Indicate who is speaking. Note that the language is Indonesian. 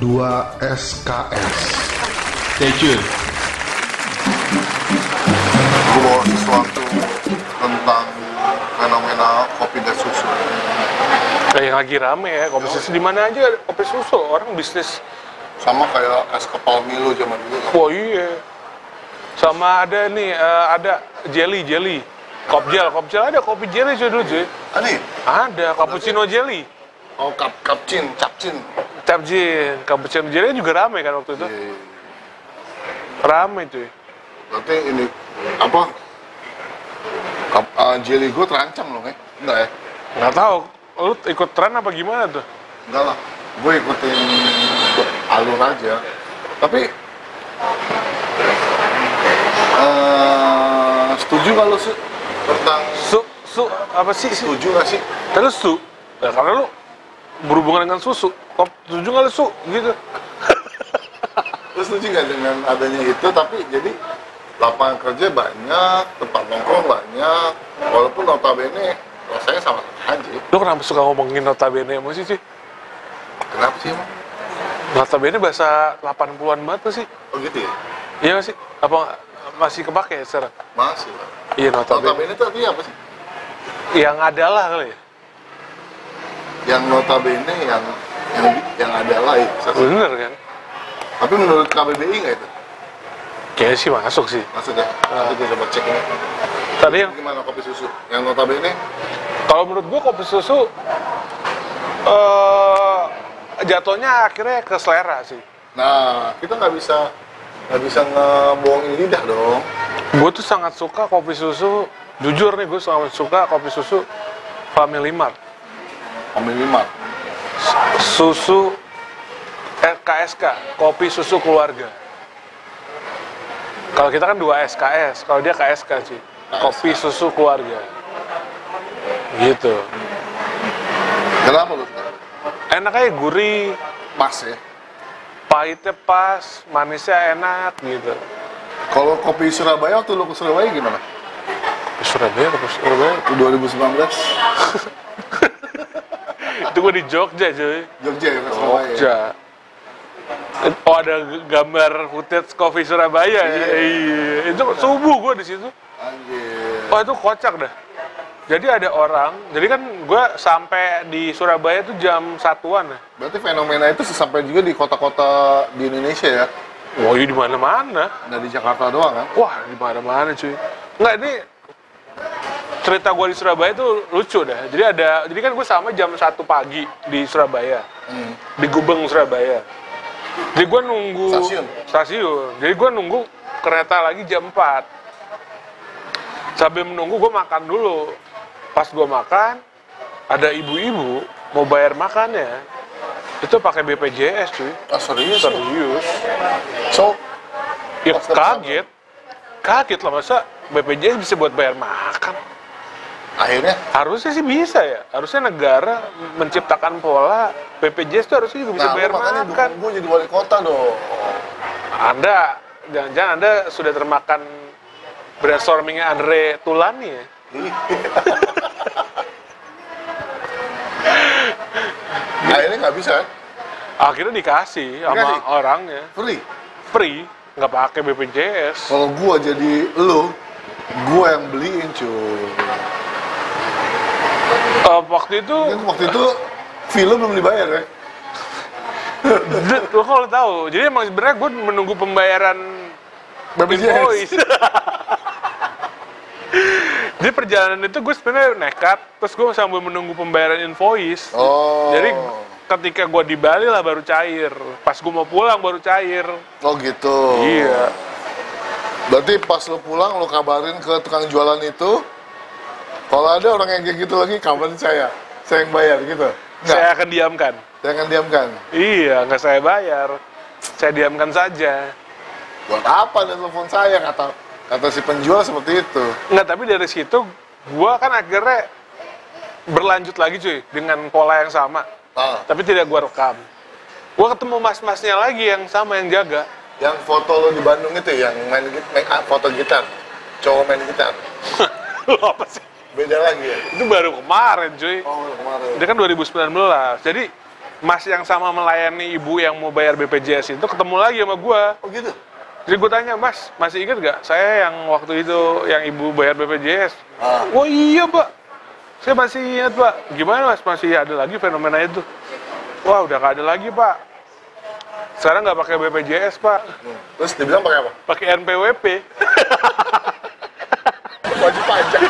Speaker 1: 2 SKS.
Speaker 2: Stay tune.
Speaker 1: Gue bawa sesuatu tentang fenomena kopi dan susu.
Speaker 3: Kayak lagi rame ya, kopi susu di mana aja ada kopi susu, orang bisnis.
Speaker 1: Sama kayak es kepal Milo zaman dulu. kan.
Speaker 3: Wah iya. Sama ada nih, eh, ada jelly, jelly. Kopjel, kopjel ada kopi jelly cuy dulu cuy.
Speaker 1: Ani,
Speaker 3: Ada, cappuccino jelly.
Speaker 1: oh kap kapcin, capcin.
Speaker 3: Capcin, cappuccino jelly juga rame kan waktu itu.
Speaker 1: Iya, iya.
Speaker 3: Rame cuy.
Speaker 1: Berarti ini apa? Kap, uh, jelly gue terancam loh, eh? Enggak ya?
Speaker 3: Nggak tahu, lu ikut tren apa gimana tuh?
Speaker 1: Enggak lah. Gue ikutin alur aja. Tapi eh setuju gak lu tentang
Speaker 3: Su, su, apa sih?
Speaker 1: Setuju gak sih?
Speaker 3: Terus su? Ya, karena lu berhubungan dengan susu. Setuju nggak lu su? Gitu.
Speaker 1: Lu setuju gak dengan adanya itu? Tapi jadi lapangan kerja banyak, tempat nongkrong banyak, walaupun notabene rasanya sama aja.
Speaker 3: Lu kenapa suka ngomongin notabene emosi sih?
Speaker 1: Kenapa sih emang?
Speaker 3: Notabene bahasa 80-an banget nggak sih?
Speaker 1: Oh gitu ya?
Speaker 3: Iya nggak sih? Apa masih kepake sekarang?
Speaker 1: Masih lah.
Speaker 3: Iya notabene.
Speaker 1: Notabene itu artinya apa sih?
Speaker 3: Yang adalah kali ya?
Speaker 1: Yang notabene yang yang yang adalah itu.
Speaker 3: Bener kan?
Speaker 1: Tapi menurut KBBI nggak itu?
Speaker 3: Kayaknya sih masuk sih.
Speaker 1: Maksudnya? Nanti gue coba cek ini.
Speaker 3: Tadi yang
Speaker 1: Gimana kopi susu? Yang notabene?
Speaker 3: kalau menurut gua kopi susu eh jatuhnya akhirnya ke selera sih.
Speaker 1: Nah, kita nggak bisa nggak bisa ngebohongin lidah dong.
Speaker 3: Gue tuh sangat suka kopi susu. Jujur nih, gue sangat suka kopi susu Family Mart.
Speaker 1: Family Mart.
Speaker 3: Susu eh, KSK, kopi susu keluarga. Kalau kita kan dua SKS, kalau dia KSK sih. Kopi susu keluarga. Gitu.
Speaker 1: Kenapa lu?
Speaker 3: Enaknya gurih,
Speaker 1: Pas ya.
Speaker 3: pahitnya pas, manisnya enak gitu.
Speaker 1: Kalau kopi Surabaya waktu lu ke Surabaya gimana?
Speaker 3: Surabaya, kopi Surabaya.
Speaker 1: Di 2019
Speaker 3: Itu gue di Jogja, cuy.
Speaker 1: Jogja ya ke Surabaya.
Speaker 3: Jogja. Oh ada gambar footage coffee Surabaya ya? Iya. Itu subuh gue di situ.
Speaker 1: Anjir.
Speaker 3: Oh itu kocak dah. Jadi ada orang, jadi kan gue sampai di Surabaya tuh jam satuan ya.
Speaker 1: Berarti fenomena itu sampai juga di kota-kota di Indonesia ya.
Speaker 3: Wah ini di mana-mana.
Speaker 1: Nggak di Jakarta doang kan?
Speaker 3: Wah di mana-mana cuy. Enggak ini cerita gue di Surabaya tuh lucu dah. Jadi ada, jadi kan gue sama jam satu pagi di Surabaya,
Speaker 1: Hmm.
Speaker 3: di Gubeng Surabaya. Jadi gue nunggu
Speaker 1: Stasiun?
Speaker 3: stasiun. Jadi gue nunggu kereta lagi jam 4 Sambil menunggu gue makan dulu. Pas gue makan, ada ibu-ibu mau bayar makannya. Itu pakai BPJS cuy.
Speaker 1: Ah serius?
Speaker 3: Serius.
Speaker 1: So,
Speaker 3: Ya kaget. Kaget lah masa BPJS bisa buat bayar makan.
Speaker 1: Akhirnya
Speaker 3: Harusnya sih bisa ya. Harusnya negara menciptakan pola BPJS itu harusnya juga bisa
Speaker 1: nah,
Speaker 3: bayar
Speaker 1: makanya
Speaker 3: makan.
Speaker 1: gue jadi wali kota dong.
Speaker 3: Anda jangan-jangan Anda sudah termakan brainstormingnya Andre Tulani ya?
Speaker 1: akhirnya nggak bisa kan?
Speaker 3: Akhirnya dikasih sama
Speaker 1: Dikasih?
Speaker 3: orangnya
Speaker 1: Free.
Speaker 3: free, nggak pakai BPJS.
Speaker 1: Kalau gue jadi lu, gue yang beliin cuy.
Speaker 3: Eh, waktu itu,
Speaker 1: Kan waktu itu film belum dibayar ya?
Speaker 3: lo kalau tahu, jadi emang sebenarnya gue menunggu pembayaran invoice. Jadi perjalanan itu gue sebenarnya nekat, terus gue sambil menunggu pembayaran invoice.
Speaker 1: Oh.
Speaker 3: Jadi ketika gue di Bali lah baru cair. Pas gue mau pulang baru cair.
Speaker 1: Oh gitu.
Speaker 3: Iya.
Speaker 1: Berarti pas lu pulang lu kabarin ke tukang jualan itu. Kalau ada orang yang kayak gitu lagi, kabarin saya. Saya yang bayar gitu. Enggak.
Speaker 3: Saya akan diamkan.
Speaker 1: Saya akan diamkan.
Speaker 3: Iya, nggak saya bayar. Saya diamkan saja.
Speaker 1: Buat apa ada telepon saya kata kata si penjual seperti itu.
Speaker 3: Nggak, tapi dari situ gue kan akhirnya berlanjut lagi cuy dengan pola yang sama.
Speaker 1: Ah,
Speaker 3: Tapi tidak gue rekam. Gue ketemu mas-masnya lagi yang sama yang jaga.
Speaker 1: yang foto lo di Bandung itu yang main, main ah, foto gitar. Cowok main gitar.
Speaker 3: Lo apa sih?
Speaker 1: Beda lagi ya.
Speaker 3: Itu baru kemarin cuy.
Speaker 1: Oh, kemarin.
Speaker 3: Dia kan 2019. Jadi mas yang sama melayani ibu yang mau bayar BPJS itu ketemu lagi sama gua.
Speaker 1: Oh gitu?
Speaker 3: Jadi gue tanya, Mas, masih inget gak? Saya yang waktu itu yang ibu bayar BPJS.
Speaker 1: Ah.
Speaker 3: Oh iya, Pak. Saya masih ingat, Pak. Gimana, Mas? Masih ada lagi fenomena itu? Wah, udah gak ada lagi, Pak. Sekarang nggak pakai BPJS, Pak.
Speaker 1: Hmm. Terus dibilang pakai apa?
Speaker 3: Pakai NPWP.
Speaker 1: Wajib pajak.